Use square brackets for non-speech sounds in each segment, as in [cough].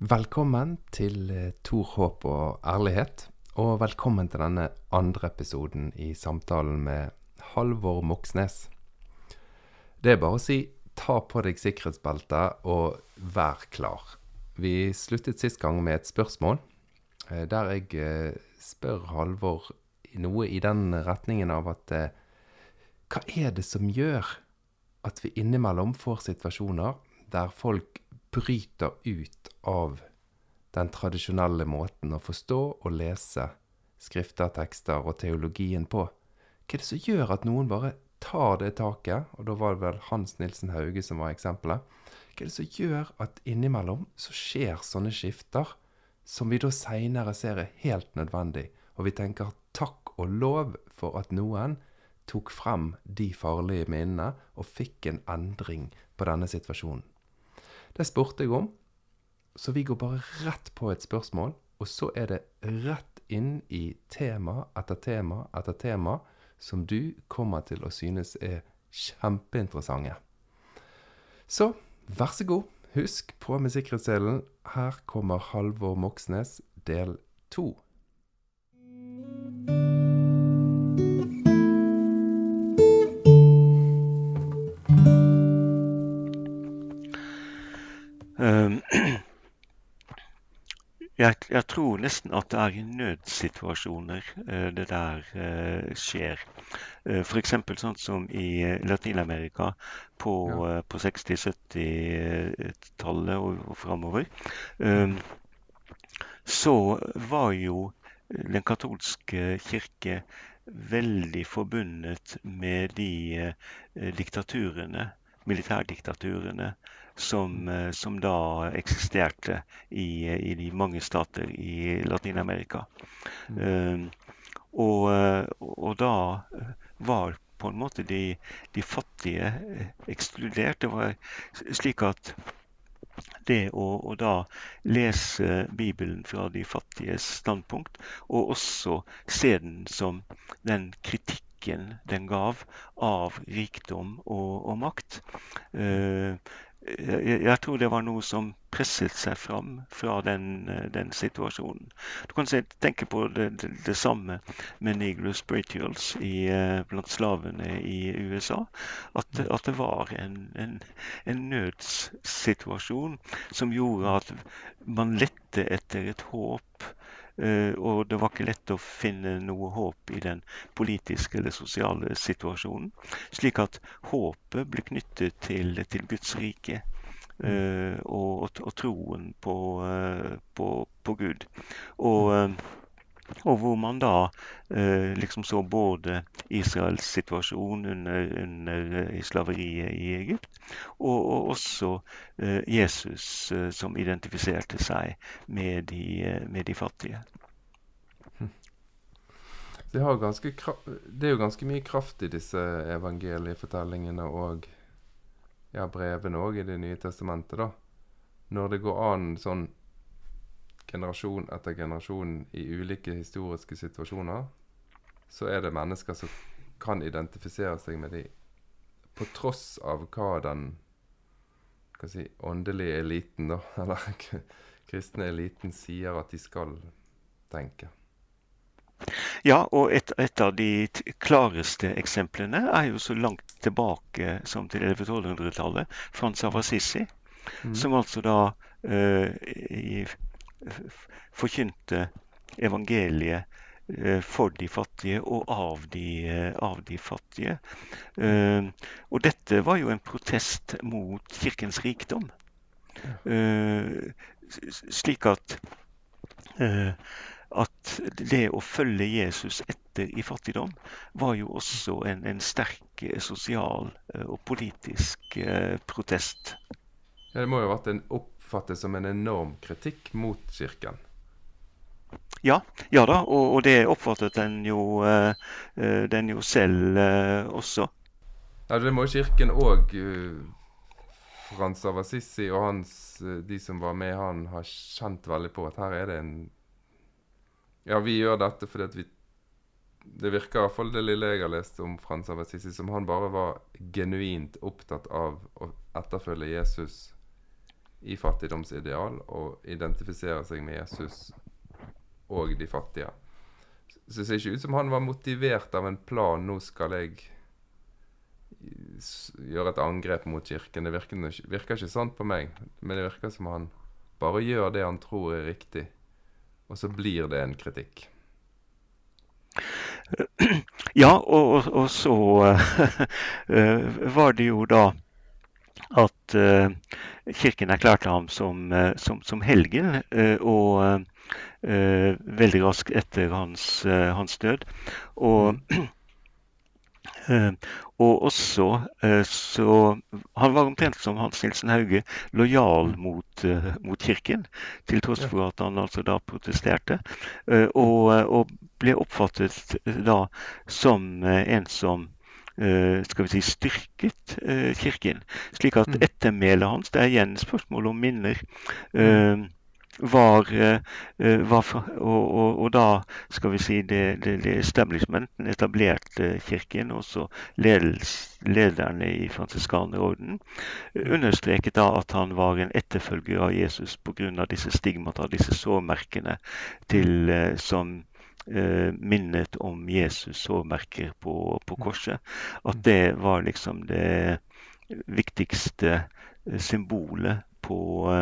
Velkommen til eh, Tor håp og ærlighet, og velkommen til denne andre episoden i samtalen med Halvor Moxnes. Det er bare å si ta på deg sikkerhetsbeltet og vær klar. Vi sluttet sist gang med et spørsmål, eh, der jeg eh, spør Halvor noe i den retningen av at hva er det som gjør at vi innimellom får situasjoner der folk bryter ut av den tradisjonelle måten å forstå og lese skrifter, tekster og teologien på. Hva er det som gjør at noen bare tar det taket? Og da var det vel Hans Nilsen Hauge som var eksempelet. Hva er det som gjør at innimellom så skjer sånne skifter, som vi da seinere ser er helt nødvendig, og vi tenker takk og lov for at noen tok frem de farlige minnene og fikk en endring på denne situasjonen. Det spurte jeg om, så vi går bare rett på et spørsmål, og så er det rett inn i tema etter tema etter tema som du kommer til å synes er kjempeinteressante. Så vær så god, husk på med sikkerhetsselen. Her kommer Halvor Moxnes del to. Jeg, jeg, tror nesten at det er i nødsituasjoner uh, det der uh, skjer. Uh, F.eks. sånn som i Latin-Amerika på, ja. på 60-70-tallet og, og framover. Um, så var jo den katolske kirke veldig forbundet med de diktaturene, militærdiktaturene som, eh, som da eksisterte i, i, de mange stater i Latin-Amerika. Mm. Uh, og, og, da var på en måte de, de, fattige ekskludert. Det var slik at det å, å, da lese Bibelen fra de fattiges standpunkt, og også se den som den kritikken den gav av rikdom og, og makt, uh, jeg, jeg, tror det var noe som presset seg fram fra den, eh, den situasjonen. Du kan se, tenke på det, det, det samme med Negro spirituals i, eh, blant slavene i USA. At, at det var en, en, en, nødssituasjon som gjorde at man lette etter et håp. Uh, og det var ikke lett å finne noe håp i den politiske eller sosiale situasjonen. Slik at håpet ble knyttet til, til Guds rike. Uh, og, og, troen på, uh, på, på Gud. Og, og, hvor man da liksom så både Israels situasjon under, under slaveriet i Egypt, og, og også Jesus som identifiserte seg med de, med de fattige. Det, det, er jo ganske mye kraft i disse evangeliefortellingene og ja, brevene òg i Det nye testamentet, da. Når det går an sånn generasjon etter generasjon i ulike historiske situasjoner, så er det mennesker som kan identifisere seg med de, på tross av hva den hva si, åndelige eliten, da, [laughs] eller kristne eliten, sier at de skal tenke. Ja, og et, et, av de klareste eksemplene er jo så langt tilbake som til 1100-1200-tallet. Frans av Assisi, mm. som altså da uh, forkynte evangeliet uh, for de fattige og av de, uh, av de fattige. og dette var jo en protest mot kirkens rikdom. slik at at det å følge Jesus etter i fattigdom var jo også en, en sterk eh, sosial eh, og politisk eh, protest. Ja, det må jo ha vært en oppfattet som en enorm kritikk mot kirken? Ja, ja da, og, og det oppfattet den jo, uh, den jo selv uh, også. Ja, Det må kirken òg Frans av Assisi og hans, de som var med han, har kjent veldig på at her er det en ja, vi gjør dette fordi at vi Det virker iallfall det lille jeg har lest om Frans av Assisi, som han bare var genuint opptatt av å etterfølge Jesus i fattigdomsideal og identifiserer seg med Jesus og de fattige. Så det ser ikke ut som han var motivert av en plan. Nå skal jeg gjøre et angrep mot kirken. Det virker, virker ikke sånn på meg. Men det virker som han bare gjør det han tror er riktig. Og så blir det en kritikk. Ja, og, og så uh, [laughs] var det jo da at uh, kirken erklærte ham som, uh, som, som helgen. og veldig raskt etter hans, hans død. Og mm. [clears throat] Og også så Han var omtrent som Hans Nilsen Hauge, lojal mot, uh, mot, Kirken. Til tross for at han altså da protesterte. Og, og, ble oppfattet da som en som skal vi si, styrket Kirken. Slik at mm. ettermælet hans Det er igjen spørsmål om minner. Mm var, eh, var og, og, og, da skal vi si det, det, det establishmenten etablerte kirken, også ledels, lederne i fransiskanerorden, understreket da at han var en etterfølger av Jesus pga. disse stigmata, disse sårmerkene til, eh, som minnet om Jesus sårmerker på, på, korset. At det var liksom det viktigste symbolet på,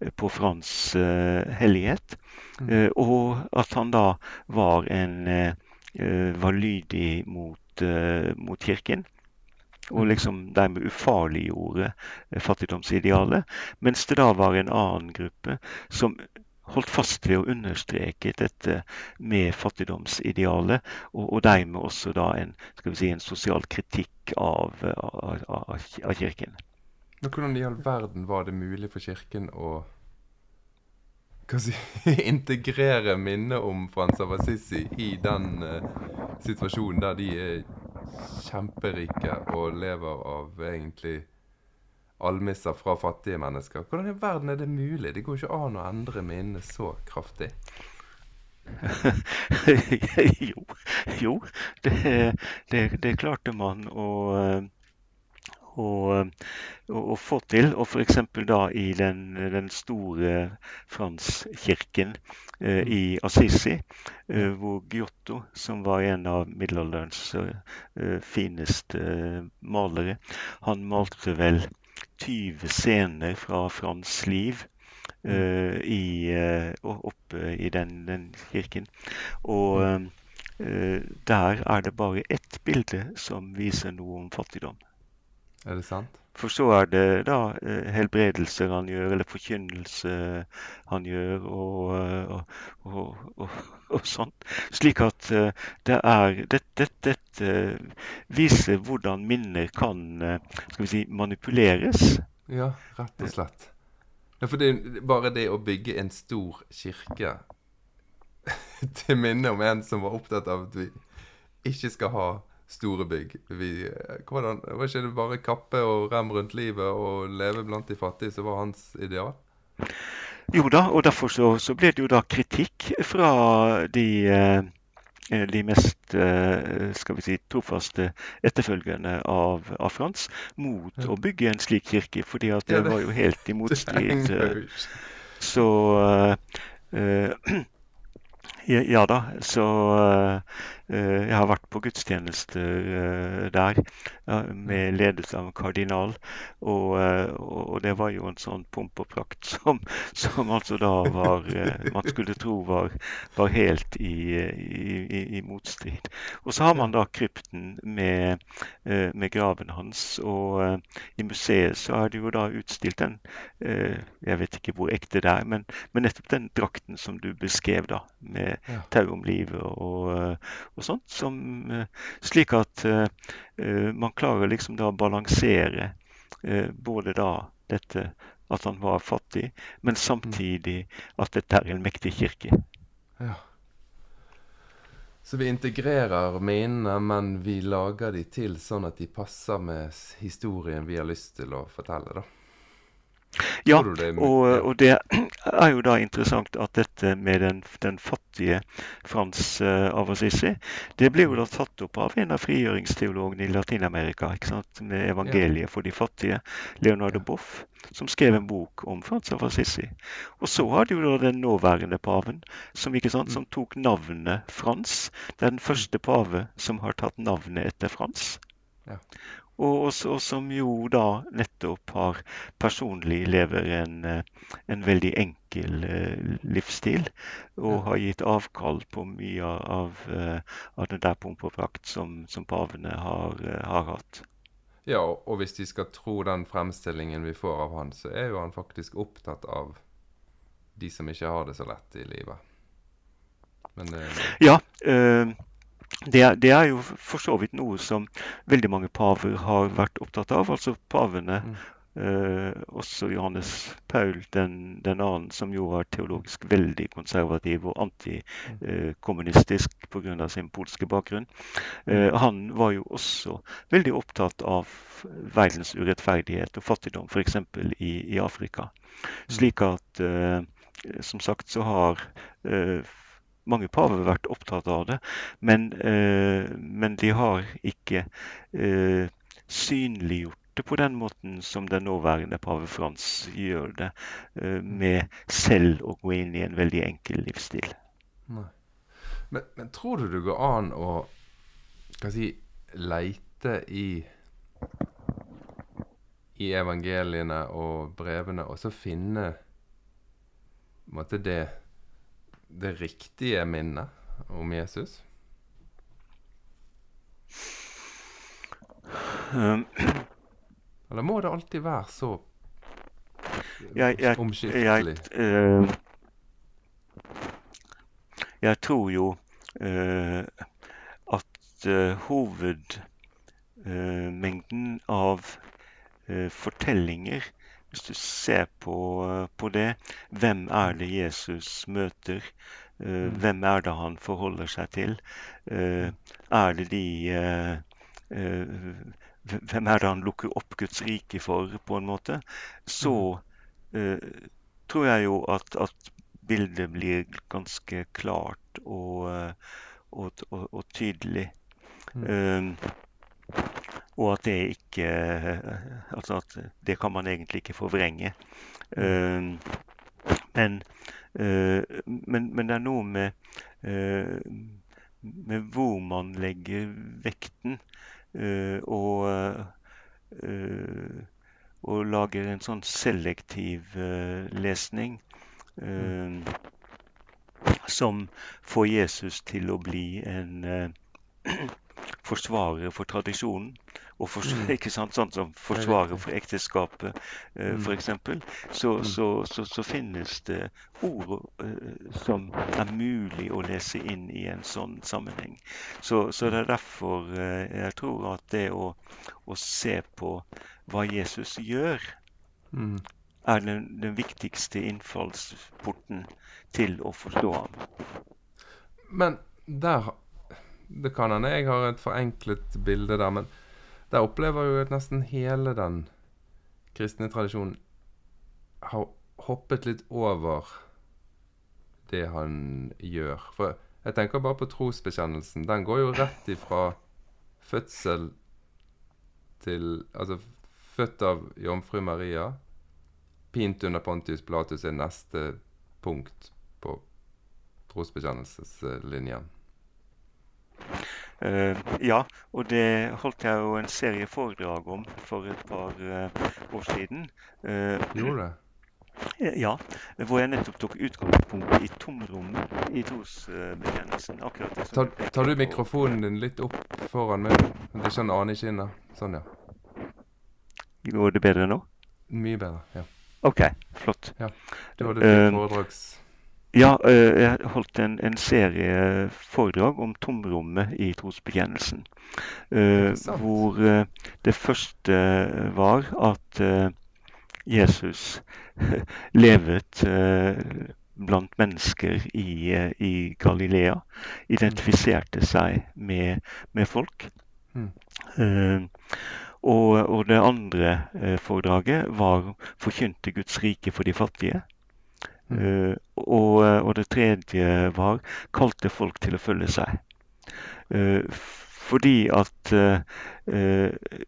eh, på Frans eh, hellighet. Mm. Eh, og at han da var en var lydig mot, mot kirken og mm. liksom dermed ufarliggjorde fattigdomsidealet. Mens det da var en annen gruppe som holdt fast ved å understreke dette med fattigdomsidealet, og, og dermed også da en, si, en sosial kritikk av, av, av, av kirken. Men hvordan i all verden var det mulig for Kirken å si, [laughs] integrere minnet om Frans av Assisi i den uh, situasjonen der de er kjemperike og lever av egentlig almisser fra fattige mennesker. Hvordan i verden er det mulig? Det går ikke an å endre minnene så kraftig. [laughs] jo, jo det, det, det, klarte man. Å, å, å få til. Og f.eks. da i den, den store Franskirken eh, i Assisi, eh, hvor Giotto, som var en av middelalderens eh, fineste eh, malere, han malte vel 20 scener fra Frans liv. Uh, i, uh, oppe i den, den, kirken. Og uh, der er det bare ett bilde som viser noe om fattigdom. Er det sant? For så er det da eh, helbredelser han gjør, eller forkynnelse han gjør, og, og, og, og sånt. Slik at eh, det er Dette, dette viser hvordan minner kan skal vi si, manipuleres. Ja, rett og slett. Ja, for det bare det å bygge en stor kirke [laughs] til minne om en som var opptatt av at vi ikke skal ha store bygg. Vi, hvordan, var ikke det bare kappe og rem rundt livet og leve blant de fattige som var hans ideal? Jo da, og derfor så, så ble det jo da kritikk fra de, eh, de mest eh, skal vi si, trofaste etterfølgerne av, av Frans mot ja. å bygge en slik kirke, fordi at det, ja, det var jo helt i motstrid. Så [clears throat] uh, ja da, så Eh, jeg har vært på gudstjenester eh, der med ledelse av en kardinal. Og, eh, og, det var jo en sånn pomp og prakt som, som altså da var Man skulle tro var, var helt i, i, i, motstrid. Og så har man da krypten med, med graven hans. Og i museet så er det jo da utstilt en Jeg vet ikke hvor ekte det er, men, men nettopp den drakten som du beskrev, da, med tau om livet og, og sånt, som, eh, slik at eh, eh, man klarer liksom da å balansere både da dette at han var fattig, men samtidig at dette er en mektig kirke. Ja. Så vi integrerer minnene, men vi lager de til sånn at de passer med historien vi har lyst til å fortelle, da. Ja, det og, og det er jo da interessant at dette med den, den fattige Frans uh, av Assisi, det ble jo da tatt opp av en av frigjøringsteologene i Latin-Amerika, med evangeliet for de fattige, Leonardo Ja. Boff, som skrev en bok om Frans av Assisi. Og så har du da den nåværende paven, som, sant, Mm. som tok navnet Frans. Det er den første pave som har tatt navnet etter Frans. Ja. Og, og, og som jo da nettopp har personlig lever en, eh, en veldig enkel eh, livsstil. Og har gitt avkall på mye av, eh, av den der pomp og prakt som, som pavene har, har hatt. Ja, og hvis de skal tro den fremstillingen vi får av han, så er jo han faktisk opptatt av de som ikke har det så lett i livet. Men Ja, eh, det, er- det er jo for så vidt noe som veldig mange paver har vært opptatt av. Altså pavene, Mm. eh, også Johannes Paul den, den annen, som jo var teologisk veldig konservativ og antikommunistisk pga. sin polske bakgrunn. Eh, han var jo også veldig opptatt av verdens urettferdighet og fattigdom, f.eks. I, i Afrika. Slik at eh, som sagt så har eh, mange paver vært opptatt av det, men, eh, men de har ikke eh, synliggjort det på den måten som den nåværende pave Frans gjør det, eh, med selv å gå inn i en veldig enkel livsstil. Nei. Men, men tror du det går an å si, leite i i evangeliene og brevene, og så finne måtte, det det riktige minnet om Jesus? Um, Eller må det alltid være så Jeg- jeg- omskiftelig? jeg, uh, jeg tror jo uh, at uh, hovedmengden av fortellinger Hvis du ser på, på det, hvem er det Jesus møter? Eh, Mm. Hvem er det han forholder seg til? Eh, Er det de eh, Hvem er det han lukker opp Guds rike for, på en måte? Så eh, tror jeg jo at, at bildet blir ganske klart og, og, og, og tydelig. Mm. Og at det ikke Altså at det kan man egentlig ikke forvrenge. Um, men, uh, men, men det er noe med, uh, med hvor man legger vekten. og, og lager en sånn selektiv lesning. um, som får Jesus til å bli en forsvarer for tradisjonen. Og for, Mm. [laughs] ikke sant, sånn som er forsvarer for ekteskapet, eh, f.eks. for eksempel, så, Mm. så, så, så finnes det ord eh, som er mulig å lese inn i en sånn sammenheng. Så, så det er derfor eh, jeg tror at det å, å se på hva Jesus gjør, Mm. er den, den viktigste innfallsporten til å forstå ham. Men der Det kan hende jeg har et forenklet bilde der, men der opplever jeg jo at nesten hele den kristne tradisjonen har hoppet litt over det han gjør. For jeg tenker bare på trosbekjennelsen. Den går jo rett ifra fødsel til Altså født av jomfru Maria. Pint under Pontius Pilatus er neste punkt på trosbekjennelseslinjen. Eh, ja, og det holdt jeg jo en serie foredrag om for et par eh, år siden. Eh, Gjorde det? ja, hvor jeg nettopp tok utgangspunkt i tomrommet i trosbekjennelsen. akkurat det som Tar, du tar du mikrofonen din litt opp foran meg? Det er ikke en annen kinne. Sånn, ja. Går det bedre nå? Mye bedre. ja. OK, flott. Ja, Det var det Eh, foredrags... Ja, jeg holdt en, en serie foredrag om tomrommet i trosbekjennelsen. Hvor det første var at Jesus [laughs] levet blant mennesker i, i Galilea. Identifiserte seg med, med folk. Mm. Og, og det andre foredraget var 'Forkynte Guds rike for de fattige'. Uh, og, og, det tredje var 'Kalte folk til å følge seg'. Uh, fordi at uh,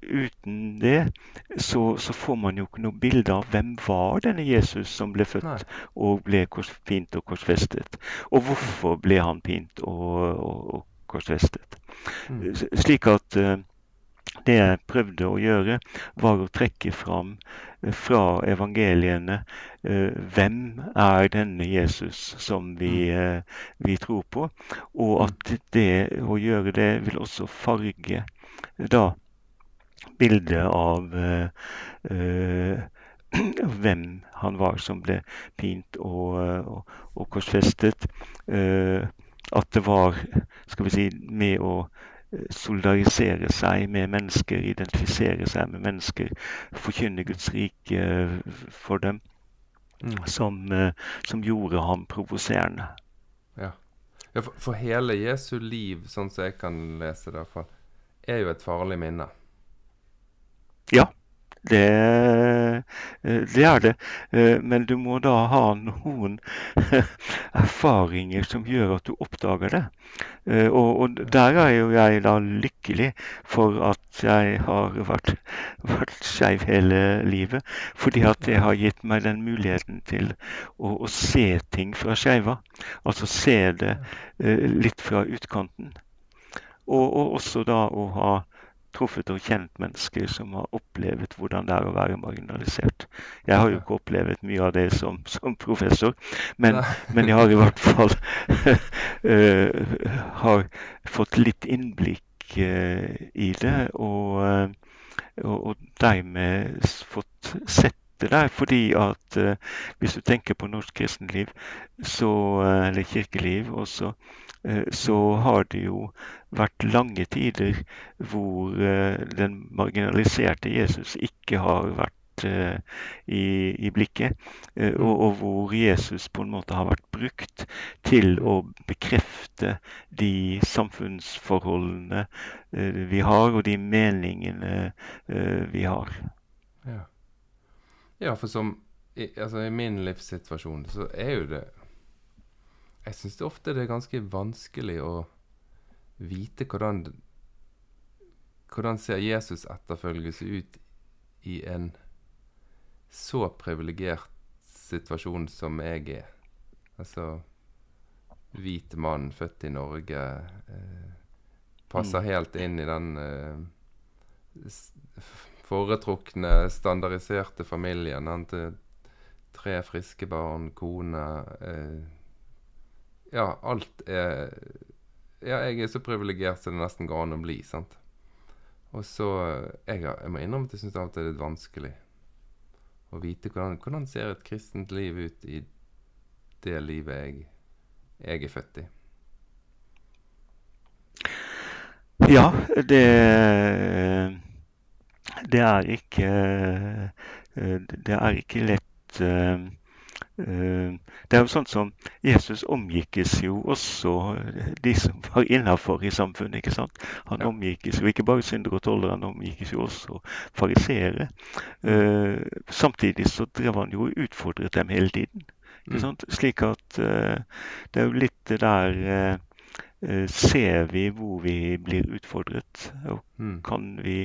uten det så, så, får man jo ikke noe bilde av hvem var denne Jesus som ble født Nei. og ble pint og korsfestet. Og hvorfor ble han pint og, og, og korsfestet. Mm. Slik at det jeg prøvde å gjøre, var å trekke fram eh, fra evangeliene eh, hvem er denne Jesus som vi, mm. eh, vi, tror på, og at det å gjøre det vil også farge da bildet av uh, [clears throat] hvem han var som ble pint og, og, og korsfestet. Uh, at det var skal vi si, med å solidarisere seg med mennesker, identifisere seg med mennesker, forkynne Guds rike eh, for dem, mm. som, eh, som, gjorde ham provoserende. Ja. ja for, for, hele Jesu liv, sånn som jeg kan lese det, er jo et farlig minne. Ja. Det, eh, det, er det. Eh, men du må da ha noen [laughs] erfaringer som gjør at du oppdager det. Eh, og, og der er jo jeg da lykkelig for at jeg har vært, [laughs] vært skeiv hele livet. Fordi at det har gitt meg den muligheten til å, å se ting fra skeiva. Altså se det litt fra utkanten. Og, og også da å ha truffet og kjent mennesker som har opplevd hvordan det er å være marginalisert. Jeg har jo ikke opplevd mye av det som, som professor, men, [laughs] men, jeg har i hvert fall uh, [laughs] har fått litt innblikk uh, i det, og, uh, og, dermed fått sett det der. Fordi at hvis du tenker på norsk kristenliv, så, eller kirkeliv også, Eh, så har det jo vært lange tider hvor eh, den marginaliserte Jesus ikke har vært eh, i, i blikket, og, og, hvor Jesus på en måte har vært brukt til å bekrefte de samfunnsforholdene vi har, og de meningene vi har. Ja, ja for som i, altså, i min livssituasjon så er jo det jeg syns ofte det er ganske vanskelig å vite hvordan Hvordan ser Jesus etterfølgelse ut i en så privilegert situasjon som jeg er? Altså hvit mann, født i Norge. Eh, passer mm. helt inn i den eh, foretrukne, standardiserte familien. Han tre friske barn, kone. Eh, ja, alt er Ja, jeg er så privilegert som det nesten går an å bli, sant. Og så Jeg, jeg må innrømme at jeg syns alltid det er litt vanskelig å vite hvordan, hvordan ser et kristent liv ut i det livet jeg, jeg er født i. Ja, det Det er ikke Det er ikke lett eh, Eh, det er jo sånn som Jesus omgikkes jo også de som var innafor i samfunnet. ikke sant? Han omgikkes jo ikke bare syndere og tollere, han omgikkes jo også fariseere. Uh, samtidig så drev han jo og utfordret dem hele tiden. ikke mm. sant? Slik at det er jo litt det der Ser vi hvor vi blir utfordret? Og mm. kan vi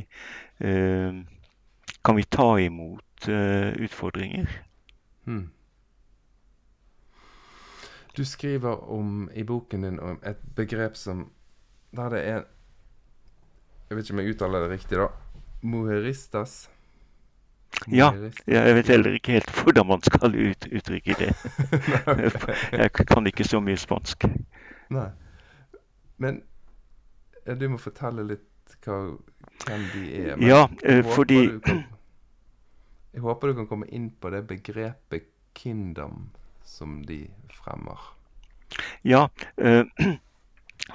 kan vi ta imot utfordringer? Mm. Du skriver om i boken din om et begrep som Der det er Jeg vet ikke om jeg uttaler det riktig, da. Moheristas. Ja, jeg vet heller ikke helt hvordan man skal ut, uttrykke det. [laughs] jeg kan ikke så mye spansk. Nei. Men du må fortelle litt hva, hvem de er. Men ja, uh, fordi kan, Jeg håper du kan komme inn på det begrepet 'kingdom' som de fremmer? Ja, eh, [clears throat]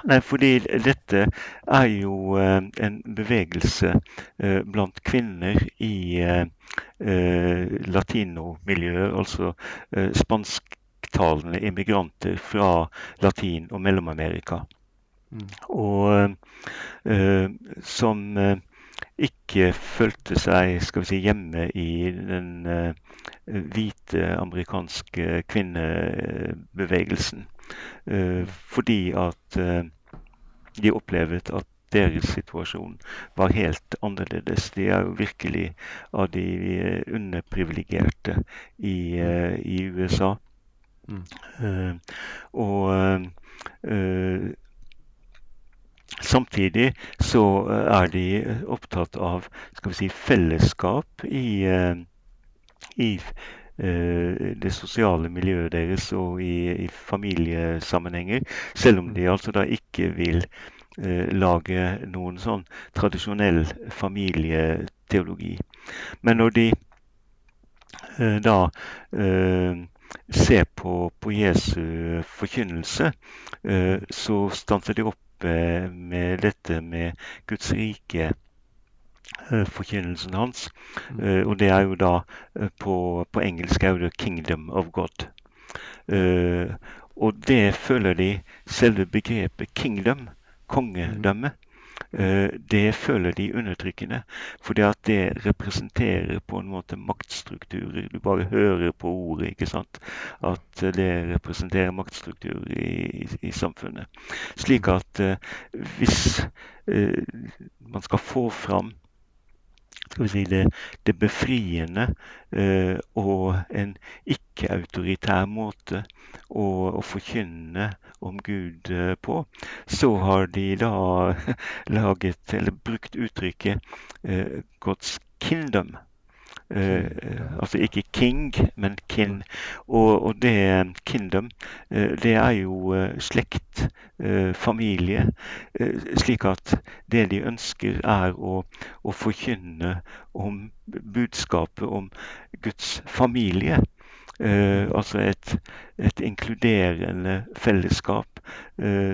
Nei, fordi dette er jo uh, en bevegelse uh, blant kvinner i latinomiljøet, altså spansktalende immigranter fra Latin- og Mellom-Amerika. Mm. Og som ikke følte seg skal vi si, hjemme i den hvite amerikanske kvinnebevegelsen. fordi at de opplevde at deres situasjon var helt annerledes. De er jo virkelig av de underprivilegerte i, i USA. Mm. Og Samtidig så er de opptatt av si, fellesskap i, i det sosiale miljøet deres og i, i, familiesammenhenger. Selv om de altså da ikke vil eh, lage noen sånn tradisjonell familieteologi. Men når de eh, da eh, ser på, på, Jesu forkynnelse, eh, så stanser de opp eh, med dette med Guds rike eh, forkynnelsen hans. Uh, og det er jo da uh, på, på, engelsk er det 'Kingdom of God'. Uh, og det føler de selve begrepet 'kingdom' kongedømme, eh, det føler de undertrykkende. Fordi at det representerer på en måte maktstrukturer. Du bare hører på ordet, ikke sant. At det representerer maktstrukturer i, i, i samfunnet. Slik at uh, hvis man skal få fram si, det, det befriende uh, og en ikke-autoritær måte å, å, forkynne om Gud uh, på, så har de da [laughs] laget, eller brukt uttrykket uh, God's kingdom. Eh, altså ikke king, men kin. Og, og det kingdom, eh, det er jo slekt, familie. slik at det de ønsker, er å, å forkynne om budskapet om Guds familie. Altså et, et, inkluderende fellesskap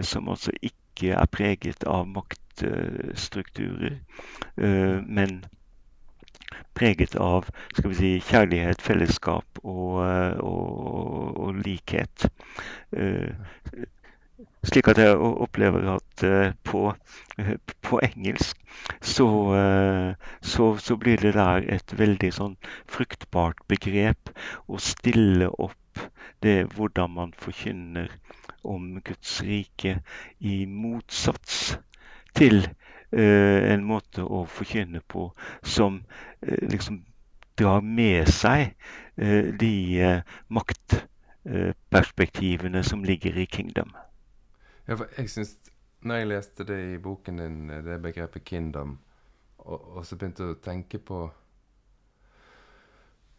som altså ikke er preget av maktstrukturer, men preget av si, kjærlighet, fellesskap og, eh, og, og likhet. Slik at jeg opplever at uh, på, uh, på, engelsk så, så, så, blir det der et veldig sånn fruktbart begrep å stille opp det hvordan man forkynner om Guds rike i motsats til Eh, en måte å forkynne på som eh, liksom drar med seg eh, de maktperspektivene som ligger i kingdom. Ja, for jeg synes, når jeg leste det i boken din, det begrepet 'kingdom', og, og så begynte jeg å tenke på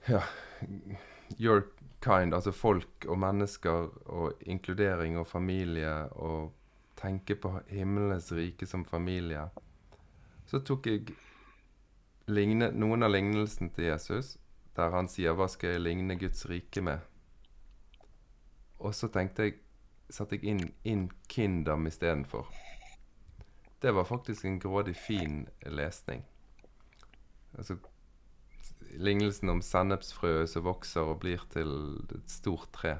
ja, your kind, altså folk og mennesker og inkludering og familie og tenke på himmelens rike som familie, så tok jeg ligne, noen av lignelsen til Jesus, der han sier 'Hva skal jeg ligne Guds rike med?' Og så tenkte jeg satte jeg inn, inn Kindam istedenfor. Det var faktisk en grådig fin lesning. Altså lignelsen om sennepsfrøet som vokser og blir til et stort tre.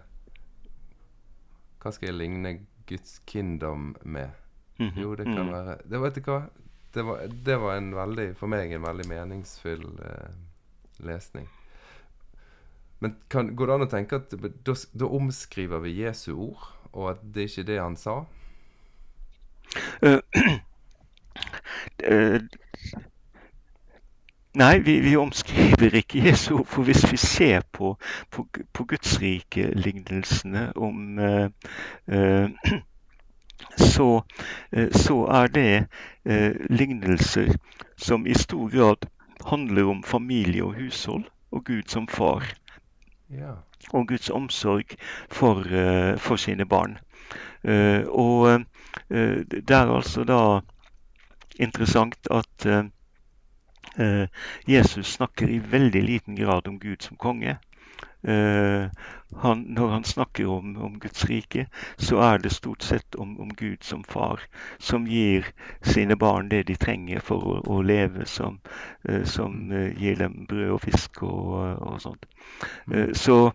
Hva skal jeg ligne Guds kingdom med? Mm -hmm. Jo, det kan mm. være det, Vet du hva? Det var, det var, en veldig, for meg en veldig meningsfull eh, lesning. Men kan, går det an å tenke at da, da, omskriver vi Jesu ord, og at det ikke er det han sa? Uh, uh, [clears throat] nei, vi, vi, omskriver ikke Jesu ord. For hvis vi ser på, på, på Gudsrike-lignelsene om uh, [clears throat] så, eh, så er det eh, lignelser som i stor grad handler om familie og hushold og Gud som far. Ja. Og Guds omsorg for, eh, for sine barn. og det er altså da interessant at Jesus snakker i veldig liten grad om Gud som konge. Uh, han, når han snakker om, om, Guds rike, så er det stort sett om, om, Gud som far, som gir sine barn det de trenger for å, å leve, som, uh, som uh, gir dem brød og fisk og, og sånt. så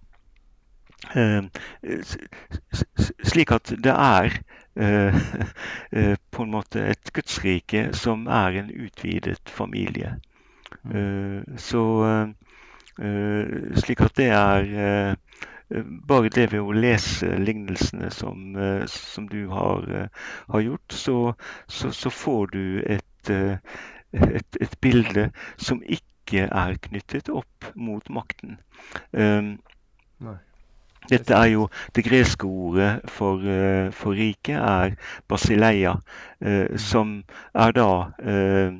slik at det er [laughs] på en måte et gudsrike som er en utvidet familie. Så slik at det er bare det ved å lese lignelsene som, som du har, har gjort, så, så, så, får du et, et, et bilde som ikke er knyttet opp mot makten. Nei. Dette er jo det greske ordet for, uh, for riket, er basileia, uh, som er da uh,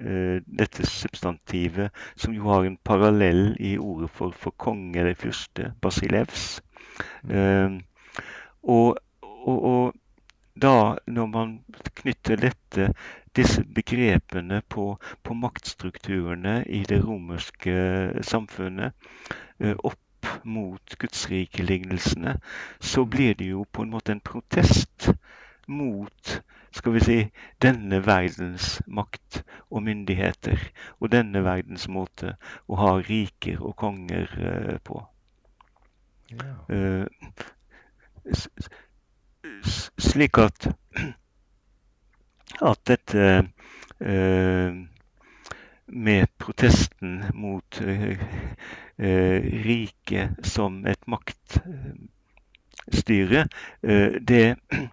dette substantivet som jo har en parallell i ordet for, for konge eller fyrste, basilevs. Mm. Og, og, og, da, når man knytter dette, disse begrepene på, på maktstrukturene i det romerske samfunnet opp mot gudsrikelignelsene, så blir det jo på en måte en protest mot skal vi si, denne verdens makt og myndigheter og denne verdens måte å ha riker og konger uh, på. Ja. Uh, slik at at dette uh, med protesten mot uh, uh, riket som et maktstyre, uh, det [clears throat]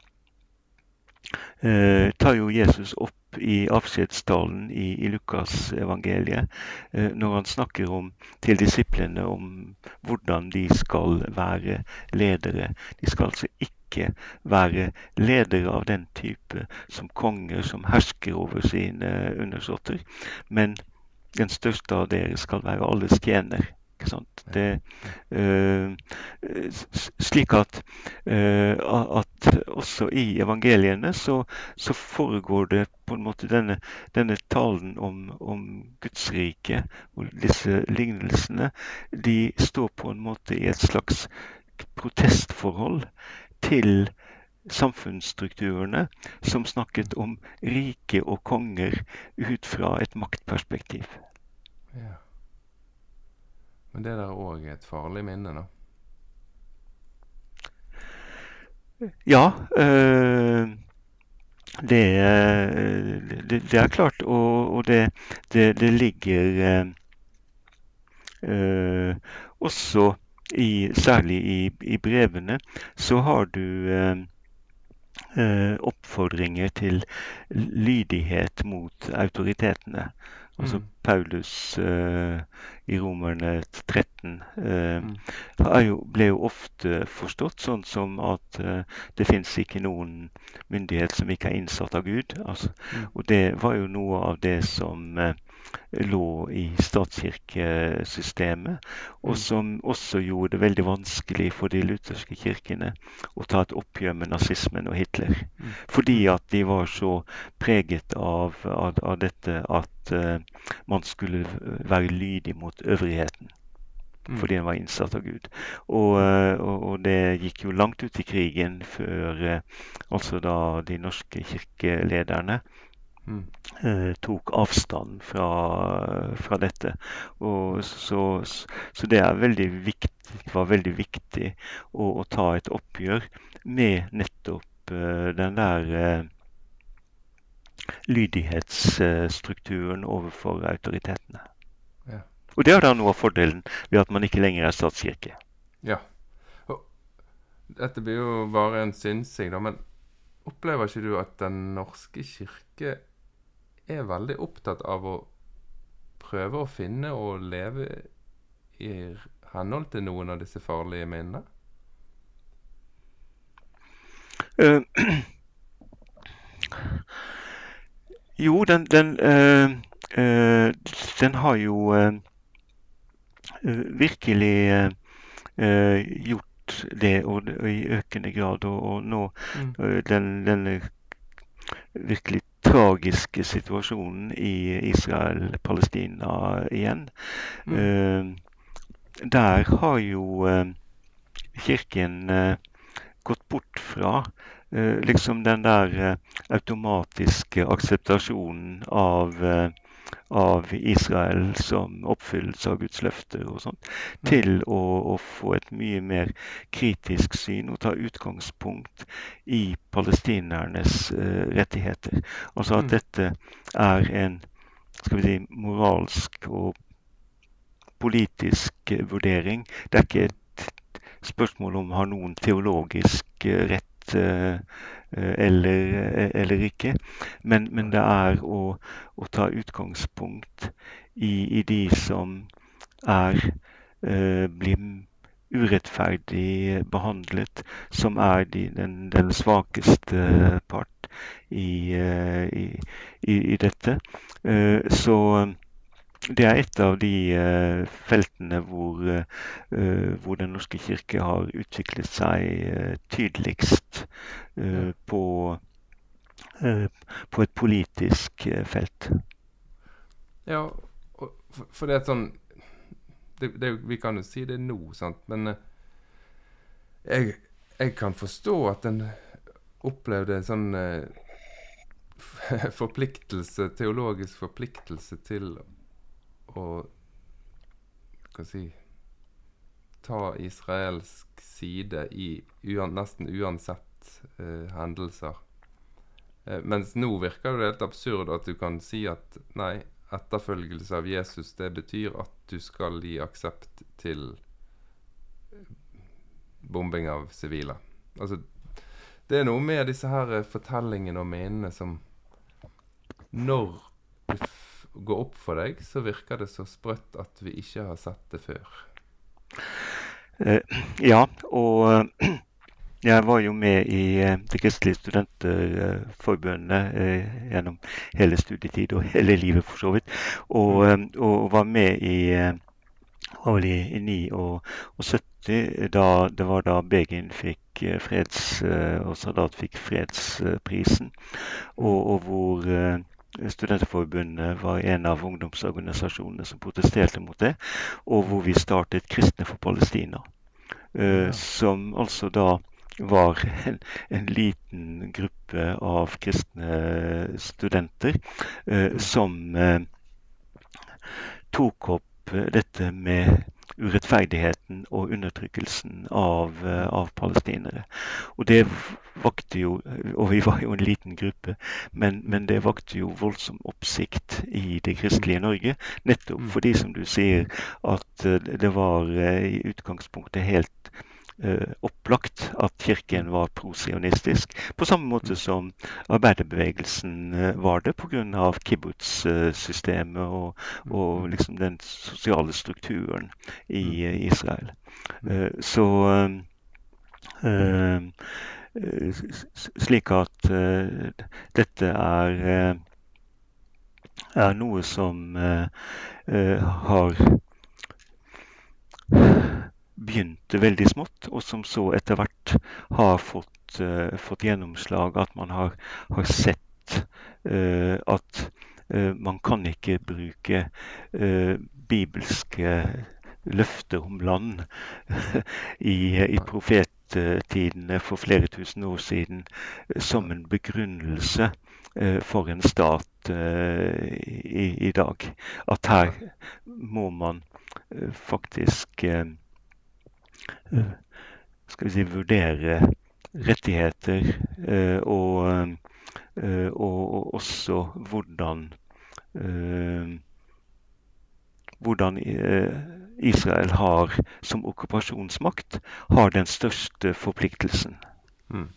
tar jo Jesus opp i avskjedstalen i, i Lukasevangeliet, når han snakker om, til disiplene om hvordan de skal være ledere. De skal altså ikke være ledere av den type som konger som hersker over sine undersåtter, men den største av dere skal være alles tjener. Det, uh, slik at, uh, at, også i evangeliene så, så, foregår det på en måte denne, denne talen om, om Guds rike og disse lignelsene. De står på en måte i et slags protestforhold til samfunnsstrukturene som snakket om rike og konger ut fra et maktperspektiv. Ja. Men det der òg er et farlig minne, da? Ja. Øh, det, det, det, er klart. Og, og det, det, ligger øh, også i, særlig i, i, brevene, så har du øh, oppfordringer til lydighet mot autoritetene. Altså mm. Paulus uh, i Romerne 13 uh, eh, mm. jo, ble jo ofte forstått sånn som at uh, det fins ikke noen myndighet som ikke er innsatt av Gud. Altså, mm. Og det var jo noe av det som lå i statskirkesystemet, og mm. som også gjorde det veldig vanskelig for de lutherske kirkene å ta et oppgjør med nazismen og Hitler. Mm. Fordi at de var så preget av, av, av dette at uh, man skulle være lydig mot øvrigheten. Mm. Fordi han var innsatt av Gud. Og, eh, og, og, det gikk jo langt ut i krigen før uh, altså da de norske kirkelederne Eh, tok avstand fra, fra dette. Og så, så det veldig viktig, var veldig viktig å, å, ta et oppgjør med nettopp uh, den der uh, lydighetsstrukturen overfor autoritetene. Ja. Og det er da noe av fordelen ved at man ikke lenger er statskirke. Ja. Og dette blir jo bare en synsing, da. Men opplever ikke du at Den norske kirke er veldig opptatt av å prøve å finne og leve i henhold til noen av disse farlige minnene? Uh, [clears throat] jo, den, den, uh, uh, den, har jo virkelig gjort det og, og, i økende grad. Og, og nå mm. den, den virkelig tragiske situasjonen i Israel-Palestina igjen. Mm. Uh, der har jo uh, Kirken uh, gått bort fra liksom den der automatiske akseptasjonen av av Israel som oppfyllelse av Guds løfter og sånt, til å, å, få et mye mer kritisk syn og ta utgangspunkt i palestinernes uh, rettigheter. Altså at mm. dette er en skal vi si, moralsk og politisk vurdering. Det er ikke et spørsmål om å ha noen teologisk rett Eh, eller, eh, eller ikke. Men, men, det er å, å ta utgangspunkt i, i, de som er eh, blir urettferdig behandlet, som er de, den, den, svakeste part i, i, i dette. Så det er et av de uh, feltene hvor, uh, hvor, Den norske kirke har utviklet seg tydeligst på, på, et politisk felt. Ja, for, det er sånn det, det, Vi kan jo si det nå, sant, men jeg, jeg kan forstå at en opplevde en sånn [laughs] forpliktelse, teologisk forpliktelse til å Hva si Ta israelsk side i uan, nesten uansett uh, hendelser. Uh, mens nå virker det helt absurd at du kan si at nei, etterfølgelse av Jesus, det betyr at du skal gi aksept til bombing av sivile. Altså, det er noe med disse her fortellingene og menene som Når du gå opp for deg, så virker det så sprøtt at vi ikke har sett det før. Uh, ja, og uh, jeg var jo med i uh, Det kristelige studentforbundet gjennom hele studietid og hele livet, for så vidt. Og, og var med i var i, i 79, da, det var da Begin fikk freds, og Sadat fikk fredsprisen. Og, og hvor Studenterforbundet var en av ungdomsorganisasjonene som protesterte mot det, og hvor vi startet Kristne for Palestina. Ja. som altså da var en, en, liten gruppe av kristne studenter eh, som eh, tok opp dette med urettferdigheten og undertrykkelsen av, eh, av, palestinere. Og det vakte jo Og vi var jo en liten gruppe, men, men det vakte jo voldsom oppsikt i det kristelige Norge. Nettopp mm. fordi, som du sier, at eh, det var eh, i utgangspunktet helt Eh, opplagt at Kirken var prosionistisk, på samme måte som arbeiderbevegelsen eh, var det pga. kibbutz-systemet og, og liksom den sosiale strukturen i mm. Israel. Eh, så slik at dette er, er noe som har begynte veldig smått, og som så etter hvert har fått, uh, fått gjennomslag. At man har, har sett uh, at uh, man kan ikke bruke bibelske løfter om land [laughs] i, i profettidene for flere tusen år siden som en begrunnelse for en stat i, i, dag. At her må man faktisk skal vi si, vurdere rettigheter eh, eh, og, og også hvordan hvordan Israel har som okkupasjonsmakt har den største forpliktelsen. Mm.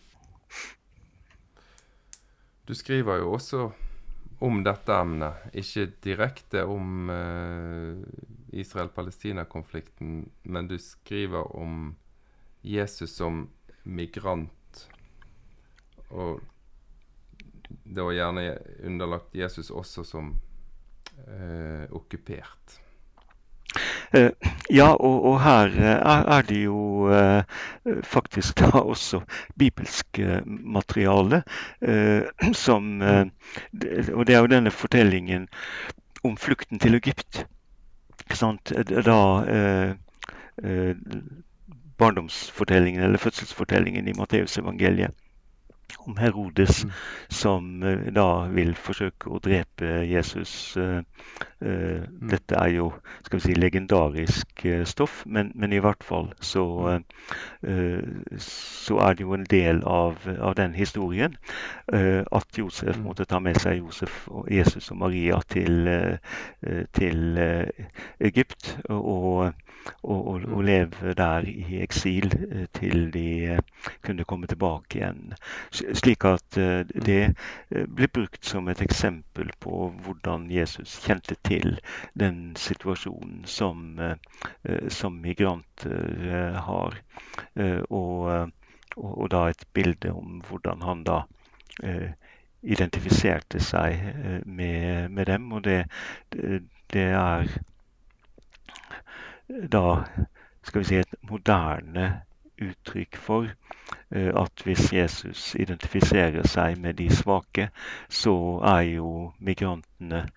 Du skriver jo også om dette emnet, ikke direkte om uh, Israel-Palestina-konflikten, men du skriver om Jesus som migrant. Og da gjerne underlagt Jesus også som eh, okkupert. Uh, ja, og, og her uh, er det jo uh, faktisk da også bibelsk materiale som Og det er jo denne fortellingen om flukten til Egypt da eh, eh, barndomsfortellingen eller fødselsfortellingen i Matteusevangeliet. Om Herodes, mm. som uh, da vil forsøke å drepe Jesus. Uh, uh, mm. Dette er jo skal vi si, legendarisk stoff, men, men, i hvert fall så, mm. så er det jo en del av, av den historien at Josef mm. måtte ta med seg Josef og Jesus og Maria til, til Egypt. og og, og, og, leve der i eksil eh, til de eh, kunne komme tilbake igjen. Slik at eh, det ble brukt som et eksempel på hvordan Jesus kjente til den situasjonen som, som migranter har. Og, og, da et bilde om hvordan han da identifiserte seg med, med dem. Og det, det er da skal vi si et moderne uttrykk for uh, at hvis Jesus identifiserer seg med de svake, så er jo migrantene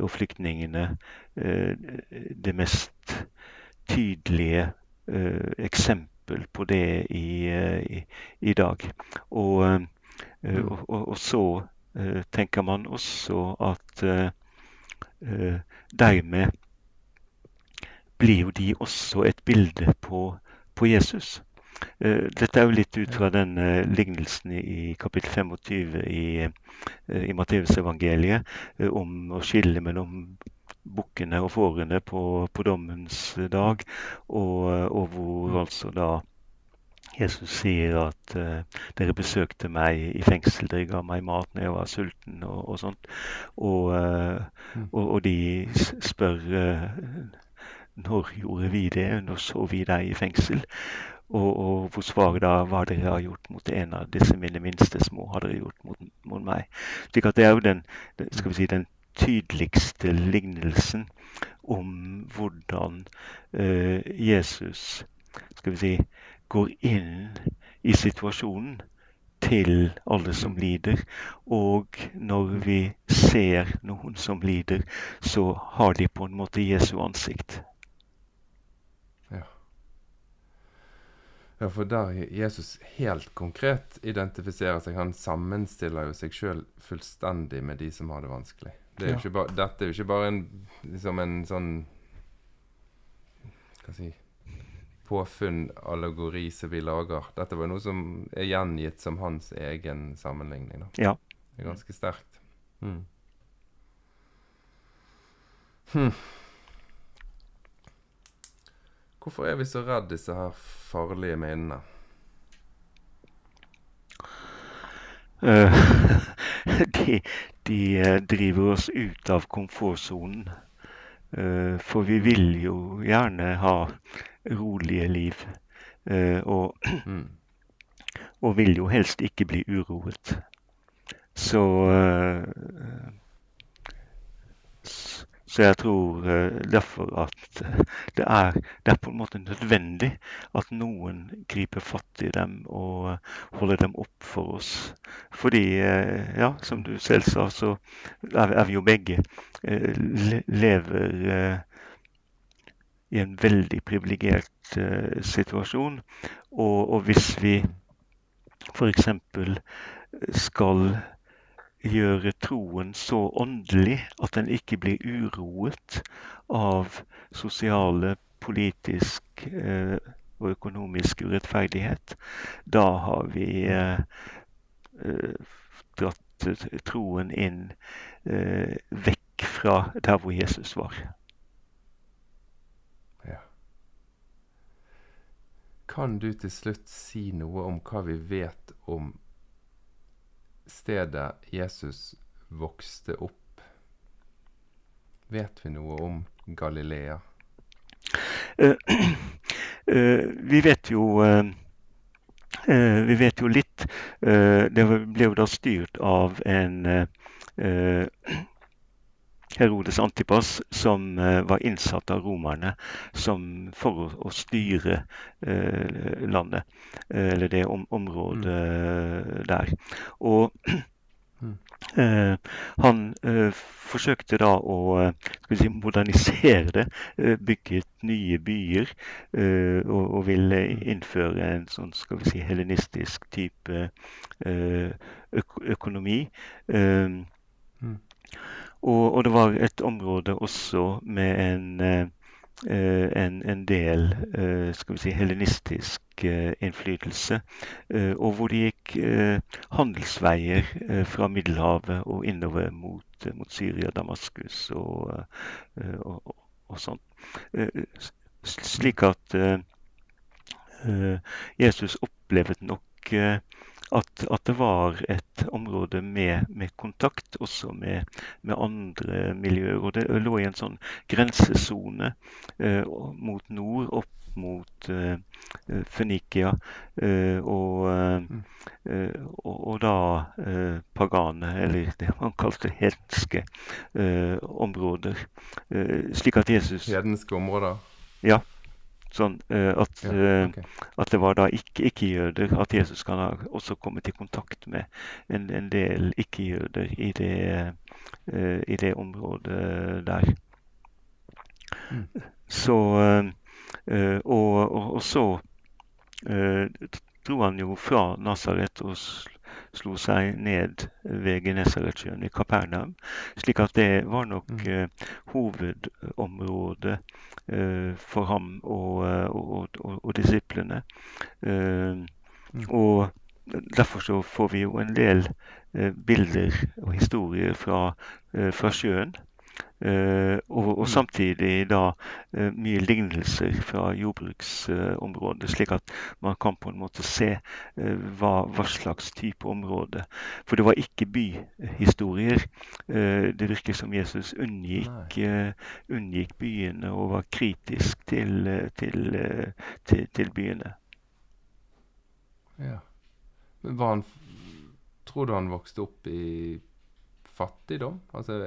og flyktningene uh, det mest tydelige uh, eksempel på det i, i, i dag. Og, mm. og, og, og så tenker man også at dermed blir jo de også et bilde på, på Jesus. Uh, dette er jo litt ut fra den uh, lignelsen i kapittel 25 i, uh, i Matteusevangeliet uh, om å skille mellom bukkene og fårene på, på, dommens dag, og, og, hvor altså da Jesus sier at dere besøkte meg i fengsel, dere ga meg mat når jeg var sulten, og, og sånt. Og, mm. og, de spør når gjorde vi det? Når så vi deg i fengsel? Og, og hvor svaret da hva dere har gjort mot en av disse mine minste små, har dere gjort mot, mot meg. Slik at det er jo den, skal vi si, den tydeligste lignelsen om hvordan uh, Jesus skal vi si, går inn i situasjonen til alle som lider. Og når vi ser noen som lider, så har de på en måte Jesu ansikt. Ja, for der Jesus helt konkret identifiserer seg, han sammenstiller jo seg sjøl fullstendig med de som har det vanskelig. Det er ja. bare, dette er jo ikke bare en, liksom en sånn Hva si Påfunn, allegori, som vi lager. Dette var noe som er gjengitt som hans egen sammenligning. Da. Ja. Det er ganske sterkt. Mm. Hm. Hvorfor er vi så redd disse her farlige minnene? Uh, [laughs] de, de uh, driver oss ut av komfortsonen. Uh, for vi vil jo gjerne ha rolige liv. Og, [clears throat] mm. og, vil jo helst ikke bli uroet. Så så jeg tror uh, derfor at uh, det, er, det, er, på en måte nødvendig at noen griper fatt i dem og uh, holder dem opp for oss. Fordi, ja, som du selv sa, så er, vi jo begge le lever i en veldig privilegert situasjon. Og, og hvis vi f.eks. skal gjøre troen så åndelig at den ikke blir uroet av sosiale, politisk eh, og økonomisk urettferdighet. Da har vi eh, eh dratt troen inn vekk fra der hvor Jesus var. Kan du til slutt si noe om hva vi vet om stedet Jesus vokste opp? Vet vi noe om Galilea? Uh, uh, vi vet jo uh, Vi vet jo litt. det ble jo da styrt av en Herodes Antipas, som uh, var innsatt av romerne som, for å, å styre uh, landet, uh, eller det om, området mm. der. Og Eh, han eh, forsøkte da å eh, si, modernisere det, eh, bygget nye byer eh, og, og, ville innføre en sånn skal vi si, helenistisk type eh, økonomi. Mm. Og, og, det var et område også med en Eh, en, en, del eh, skal vi si, helenistisk eh, innflytelse. og hvor det gikk handelsveier fra Middelhavet og innover mot, mot Syria, Damaskus og, og, og sånt. Slik at Jesus opplevde nok at, at, det var et område med, med kontakt også med, med, andre miljøer. Og det lå i en sånn grensesone eh, mot nord, opp mot eh, Fønikia, eh, og, eh, og, og, da eh, pagane, eller det man kalte hedenske eh, områder. slik at Jesus Hedenske områder? Ja. Sånn uh, at, ja, eh, okay. at, det var da ikke-jøder. At Jesus kan ha også kommet i kontakt med en, en del ikke-jøder i, uh, i, det området der. Mm. Så og, og, og, så dro han jo fra Nasaret og slo seg ned ved Genesaretsjøen i Kapernaum. Slik at det var nok mm. uh, hovedområdet uh, for ham og, uh, og, og, og disiplene. Mm. Og derfor så får vi jo en del bilder og historier fra, fra sjøen. Uh, og, og, mm. samtidig da uh, mye lignelser fra jordbruksområdet, slik at man kan på en måte se eh, hva, hva, slags type område. For det var ikke byhistorier. det virker som Jesus unngikk, unngikk, byene og var kritisk til, til, til, til byene. Ja. Men var han Tror du han vokste opp i fattigdom? Altså,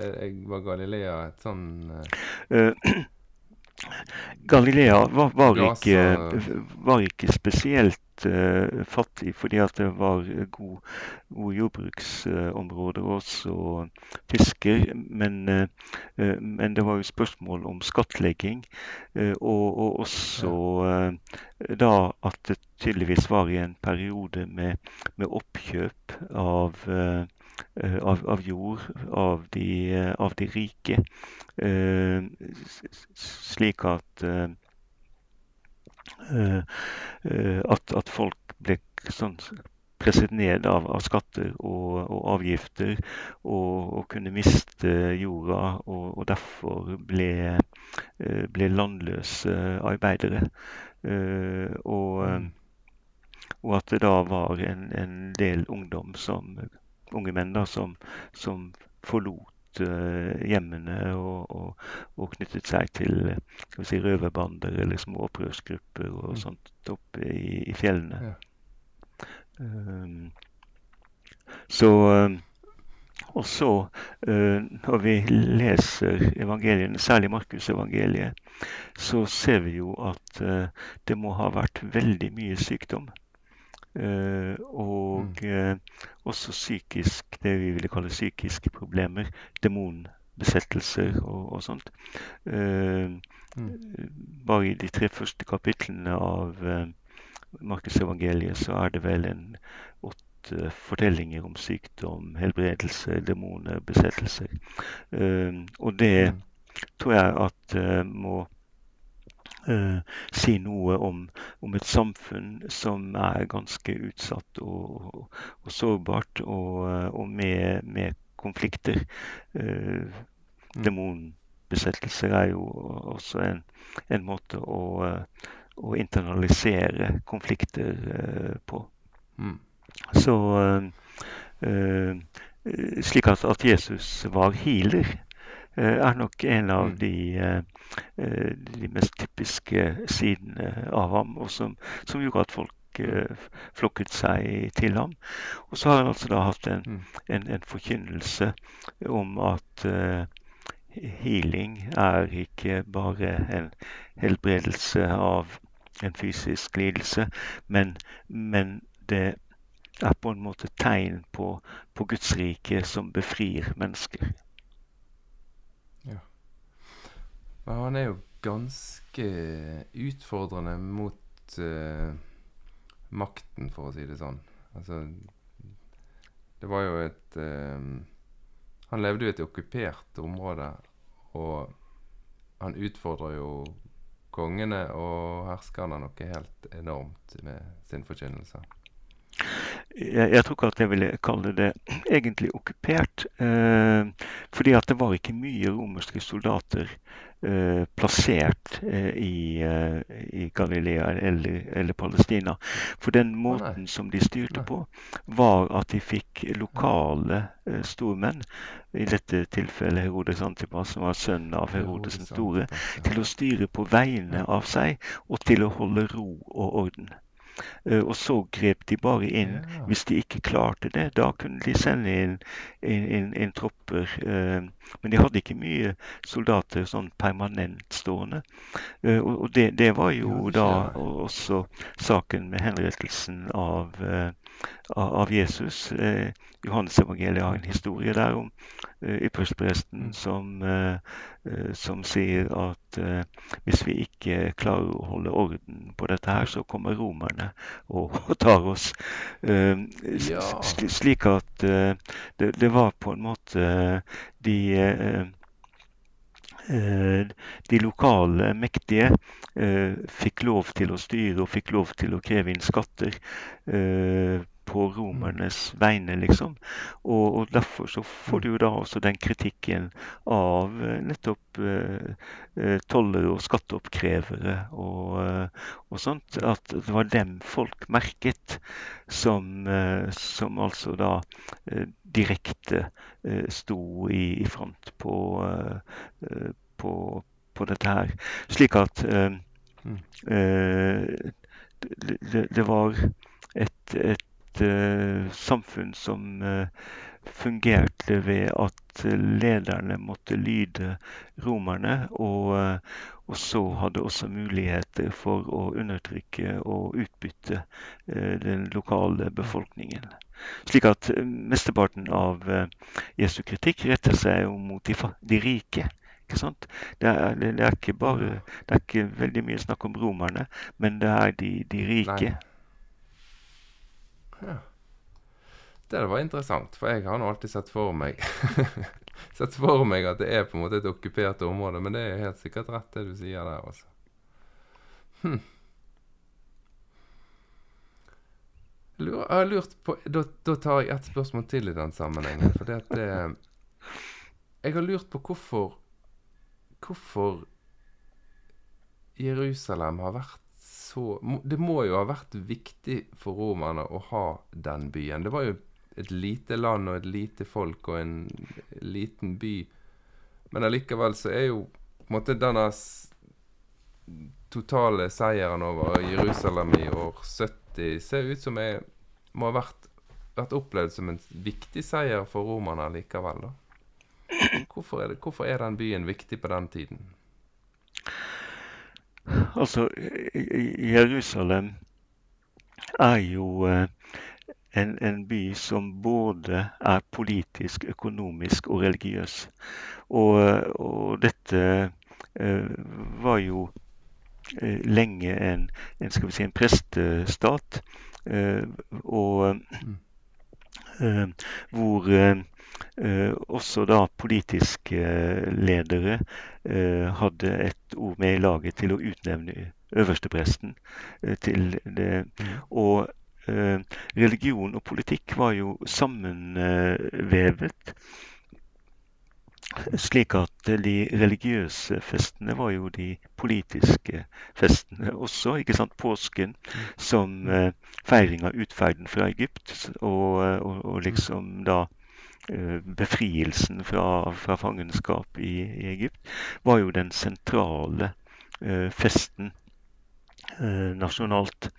var Galilea et sånn uh... [clears throat] Galilea var, var, ikke, var, ikke, spesielt uh, fattig, fordi at det var gode god jordbruksområder uh, også fisker. Men, uh, men, det var jo spørsmål om skattlegging, og, og, også da at det tydeligvis var i en periode med, med oppkjøp av Eh, av, av, jord av de, eh, av de rike. Eh, slik at, at, at folk ble sånn presset ned av, av skatter og, og avgifter og, og, kunne miste jorda, og, og derfor ble, ble, landløse arbeidere. Mm. og, at det da var en, en del ungdom som unge menn da, som, som forlot uh, hjemmene og, og, og, knyttet seg til si, røverbander eller små opprørsgrupper og mm. sånt oppe i, i fjellene. Ja. Um, så um, og så, uh, når vi leser evangeliene, særlig Markusevangeliet, så ser vi jo at det må ha vært veldig mye sykdom. Uh, og mm. også psykisk, det vi ville kalle psykiske problemer. Demonbesettelser og, og sånt. Mm. Bare i de tre første kapitlene av Markusevangeliet så er det vel en åtte fortellinger om sykdom, helbredelse, demoner, besettelser. og det mm. tror jeg at må uh, si noe om, om, et samfunn som er ganske utsatt og, og, og sårbart, og, eh, og med, med, konflikter. Eh, demonbesettelser er jo også en, en måte å, å, internalisere konflikter eh, på. Mm. Så slik at, at Jesus var healer Eh, er nok en av mm. de, eh, eh, de mest typiske sidene av ham, og som, som gjorde at folk flokket seg til ham. Og så har han altså da hatt en, mm. en, en forkynnelse om at uh, healing er ikke bare en helbredelse av en fysisk lidelse, men, men det er på en måte tegn på, på Guds rike som befrir mennesker. Ja. Men han er jo ganske utfordrende mot uh, makten, for å si det sånn. Altså Det var jo et uh, Han levde jo i et okkupert område, og han utfordrer jo kongene og herskerne noe helt enormt med sin forkynnelse. Jeg, jeg, tror ikke at jeg ville kalle det egentlig okkupert. Eh, fordi at det var ikke mye romerske soldater plassert eh, i, eh, i, Galilea eller, eller, Palestina. For den måten som de styrte på, var at de fikk lokale eh, stormenn, i dette tilfellet Herodes Antipas, som var sønn av Herodes den store, til å styre på vegne av seg og til å holde ro og orden. Eh, og så grep de bare inn hvis de ikke klarte det. Da kunne de sende inn, inn, inn, inn tropper. Eh, men de hadde ikke mye soldater sånn permanent stående. Eh, og det, det var jo da også saken med henrettelsen av, av Jesus. Johannes-evangeliet har en historie der om ypperstepresten mm. som, som sier at hvis vi ikke klarer å holde orden på dette her, så kommer romerne og, [laughs] og tar oss. Slik at det, det, var på en måte de de lokale mektige fikk lov til å styre og fikk lov til å kreve inn skatter på romernes vegne, liksom. Og, og, derfor så får du jo da også den kritikken av eh, nettopp eh, eh, tollere og skatteoppkrevere og, eh, og, sånt. At det var dem folk merket som, eh, som altså da eh, direkte sto i, i, front på, på, på, dette her. Slik at mm. det, det, var et, et et uh, samfunn som uh, fungerte ved at lederne måtte lyde romerne, og, og, så hadde også muligheter for å undertrykke og utbytte den lokale befolkningen. Slik at mesteparten av Jesu kritikk retter seg jo mot de, de rike. Ikke sant? Det er, det, er, ikke bare, det er ikke veldig mye snakk om romerne, men det er de, de rike. Nei. Ja. Det var interessant, for jeg har nå alltid sett for meg [laughs] Sett for meg at det er på en måte et okkupert område, men det er helt sikkert rett, det du sier der, altså. Hm. Jeg har lurt på da, da, tar jeg et spørsmål til i den sammenhengen. For det at det Jeg har lurt på hvorfor Hvorfor Jerusalem har vært så Det må jo ha vært viktig for romerne å ha den byen. Det var jo et lite land og et lite folk og en liten by. Men allikevel så er jo på en måte denne totale seieren over Jerusalem i år 70 ser ut som jeg må ha vært, vært opplevd som en viktig seier for romerne likevel. da. Hvorfor er, det, hvorfor er den byen viktig på den tiden? Altså, Jerusalem er jo eh, en, en, by som både er politisk, økonomisk og religiøs. Og, og dette eh, var jo eh, lenge en, en, skal vi si, en prestestat. og hvor Eh, også da politiske ledere eh, hadde et ord med i laget til å utnevne øverstepresten eh, til det. Mm. Og religion og politikk var jo sammenvevet. Slik at de religiøse festene var jo de politiske festene også. ikke sant? Påsken som feiring av utferden fra Egypt, og, og, og liksom da Eh, befrielsen fra, fra fangenskap i, i, Egypt, var jo den sentrale eh, festen eh, nasjonalt.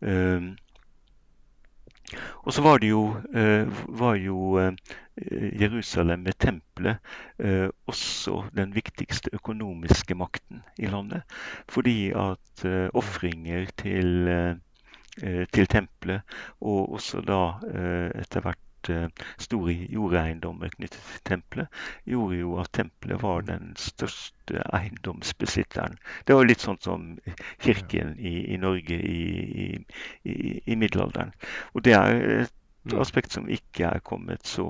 Eh, og så var det jo, var jo Jerusalem med tempelet også den viktigste økonomiske makten i landet. Fordi at ofringer til til tempelet, og også da etter hvert store jordeiendommer knyttet til tempelet, gjorde jo at tempelet var den største eiendomsbesitteren. Det var litt sånn som kirken i, i Norge i, i, i, middelalderen. Og det er et mm. aspekt som ikke er kommet så,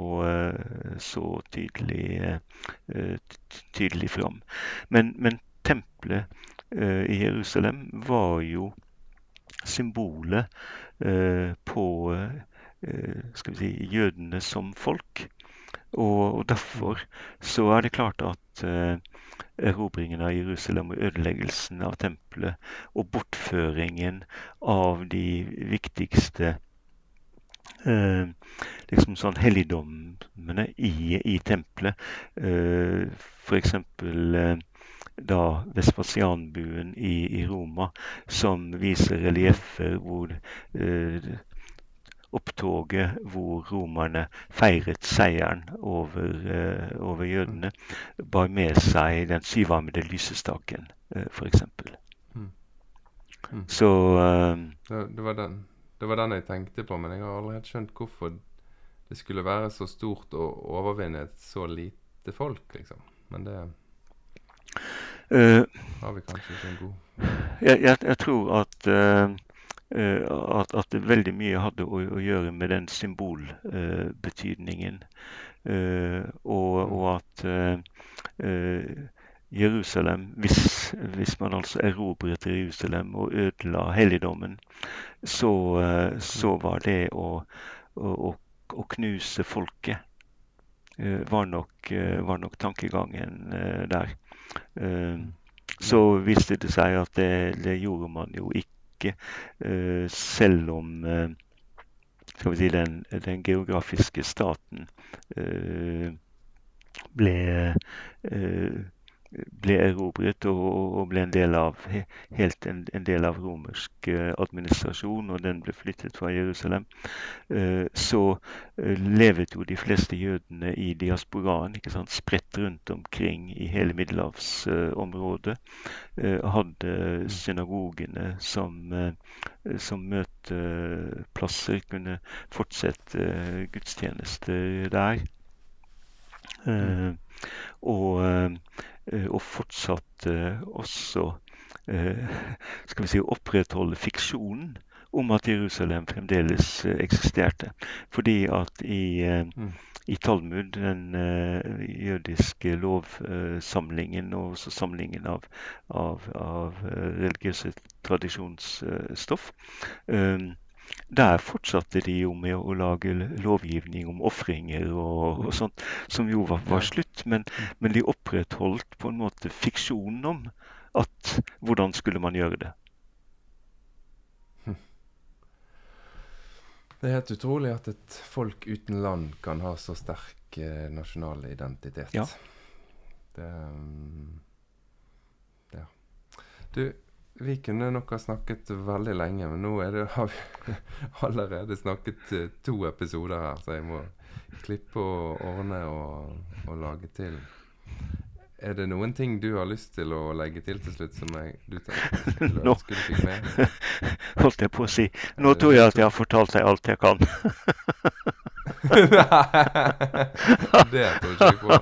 så tydelig, tydelig fram. Men, men tempelet i Jerusalem var jo symbolet på Eh, skal vi si, jødene som folk. Og, og derfor så er det klart at eh, erobringen av Jerusalem og ødeleggelsen av tempelet og bortføringen av de viktigste eh, liksom sånn helligdommene i, i tempelet, eh, f.eks. Eh, da Vespasianbuen i, i, Roma, som viser relieffer hvor eh, opptoget hvor romerne feiret seieren over, uh, over jødene, bar med seg den syvarmede lysestaken, uh, f.eks. Mm. Mm. Så uh, det, det, var den, det, var den, jeg tenkte på, men jeg har helt skjønt hvorfor det skulle være så stort å overvinne et så lite folk, liksom. Men det har vi kanskje ikke en god jeg, jeg, jeg tror at Eh, at, at, det veldig mye hadde å, å gjøre med den symbolbetydningen. Eh, og, og, at eh, Jerusalem, hvis, hvis, man altså erobret Jerusalem og ødela helligdommen, så, så var det å, å, å knuse folket var nok, var nok tankegangen der. Så viste det seg at det, det gjorde man jo ikke ikke. Eh, selv om eh, skal vi si, den, den geografiske staten eh, ble ble erobret og, og, ble en del av, helt en, en del av romersk eh, administrasjon, og den ble flyttet fra Jerusalem, eh, så eh, levet jo de fleste jødene i diasporaen, ikke sant, spredt rundt omkring i hele middelhavsområdet. hadde synagogene som, som møteplasser, kunne fortsette gudstjenester der. Mm. Og Eh, og fortsatt også eh, skal vi si, opprettholde fiksjonen om at Jerusalem fremdeles eh, eksisterte. Fordi at i, mm. i Talmud, den jødiske lovsamlingen og også samlingen av, av, av religiøse tradisjonsstoff, der fortsatte de jo med å lage lovgivning om ofringer og, og, sånt, som jo var, var slutt. Men, men, de opprettholdt på en måte fiksjonen om at hvordan skulle man gjøre det. [laughs] Det er helt utrolig at et folk uten land kan ha så sterk eh, nasjonal identitet. Ja. Det um, Ja. Du, vi kunne nok ha snakket veldig lenge, men nå det, [laughs] har vi allerede snakket eh, to episoder her, så jeg må klippe og ordne og, og, lage til. Er det noen ting du har lyst til å legge til til slutt, som jeg, du tenker [laughs] ønske du fikk med? [laughs] Holdt jeg på å si. Nå tror jeg at jeg har fortalt deg alt jeg kan. det tror jeg ikke på.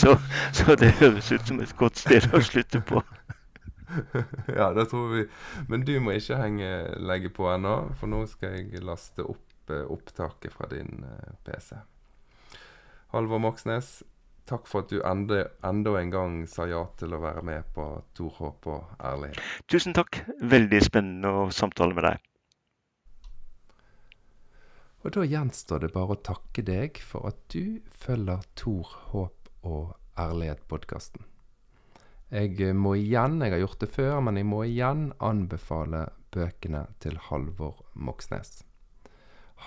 så, så det høres ut som et godt sted å slutte på. [laughs] ja, det tror vi. Men du må ikke henge, legge på ennå, for nå skal jeg laste opp eh, opptaket fra din eh, PC. Halvor Moxnes, takk for at du enda, enda, en gang sa ja til å være med på Tor Håp og ærlighet. Tusen takk. Veldig spennende å samtale med deg. Og da gjenstår det bare å takke deg for at du følger Tor Håp og ærlighet-podkasten. Jeg må igjen, jeg har gjort det før, men jeg må igjen anbefale bøkene til Halvor Moxnes.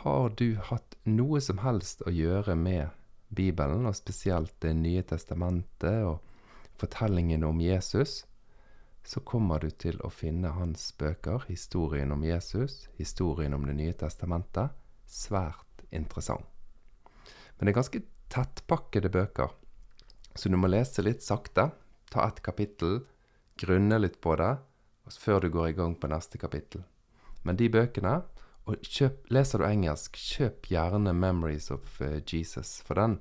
Har du hatt noe som helst å gjøre med Bibelen, og spesielt Det nye testamentet og fortellingen om Jesus, så kommer du til å finne hans bøker, historien om Jesus, historien om Det nye testamentet, svært interessant. Men det er ganske tettpakkede bøker, så du må lese litt sakte ta et kapittel, grunne litt på det, før du går i gang på neste kapittel. Men de bøkene og kjøp, Leser du engelsk, kjøp gjerne 'Memories of eh, Jesus', for den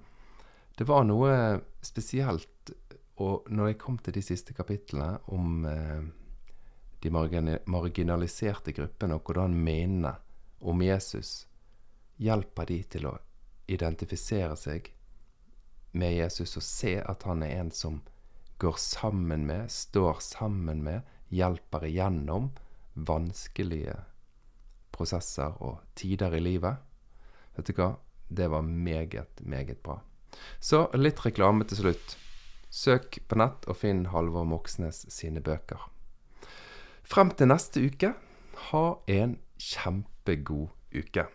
Det var noe spesielt og når jeg kom til de siste kapitlene om eh, de marginaliserte gruppene, og hvordan minnene om Jesus hjelper de til å identifisere seg med Jesus og se at han er en som går sammen med, står sammen med, hjelper igjennom vanskelige prosesser og tider i livet. Vet du hva? Det var meget, meget bra. Så litt reklame til slutt. Søk på nett og finn Halvor Moxnes sine bøker. Frem til neste uke, ha en kjempegod uke.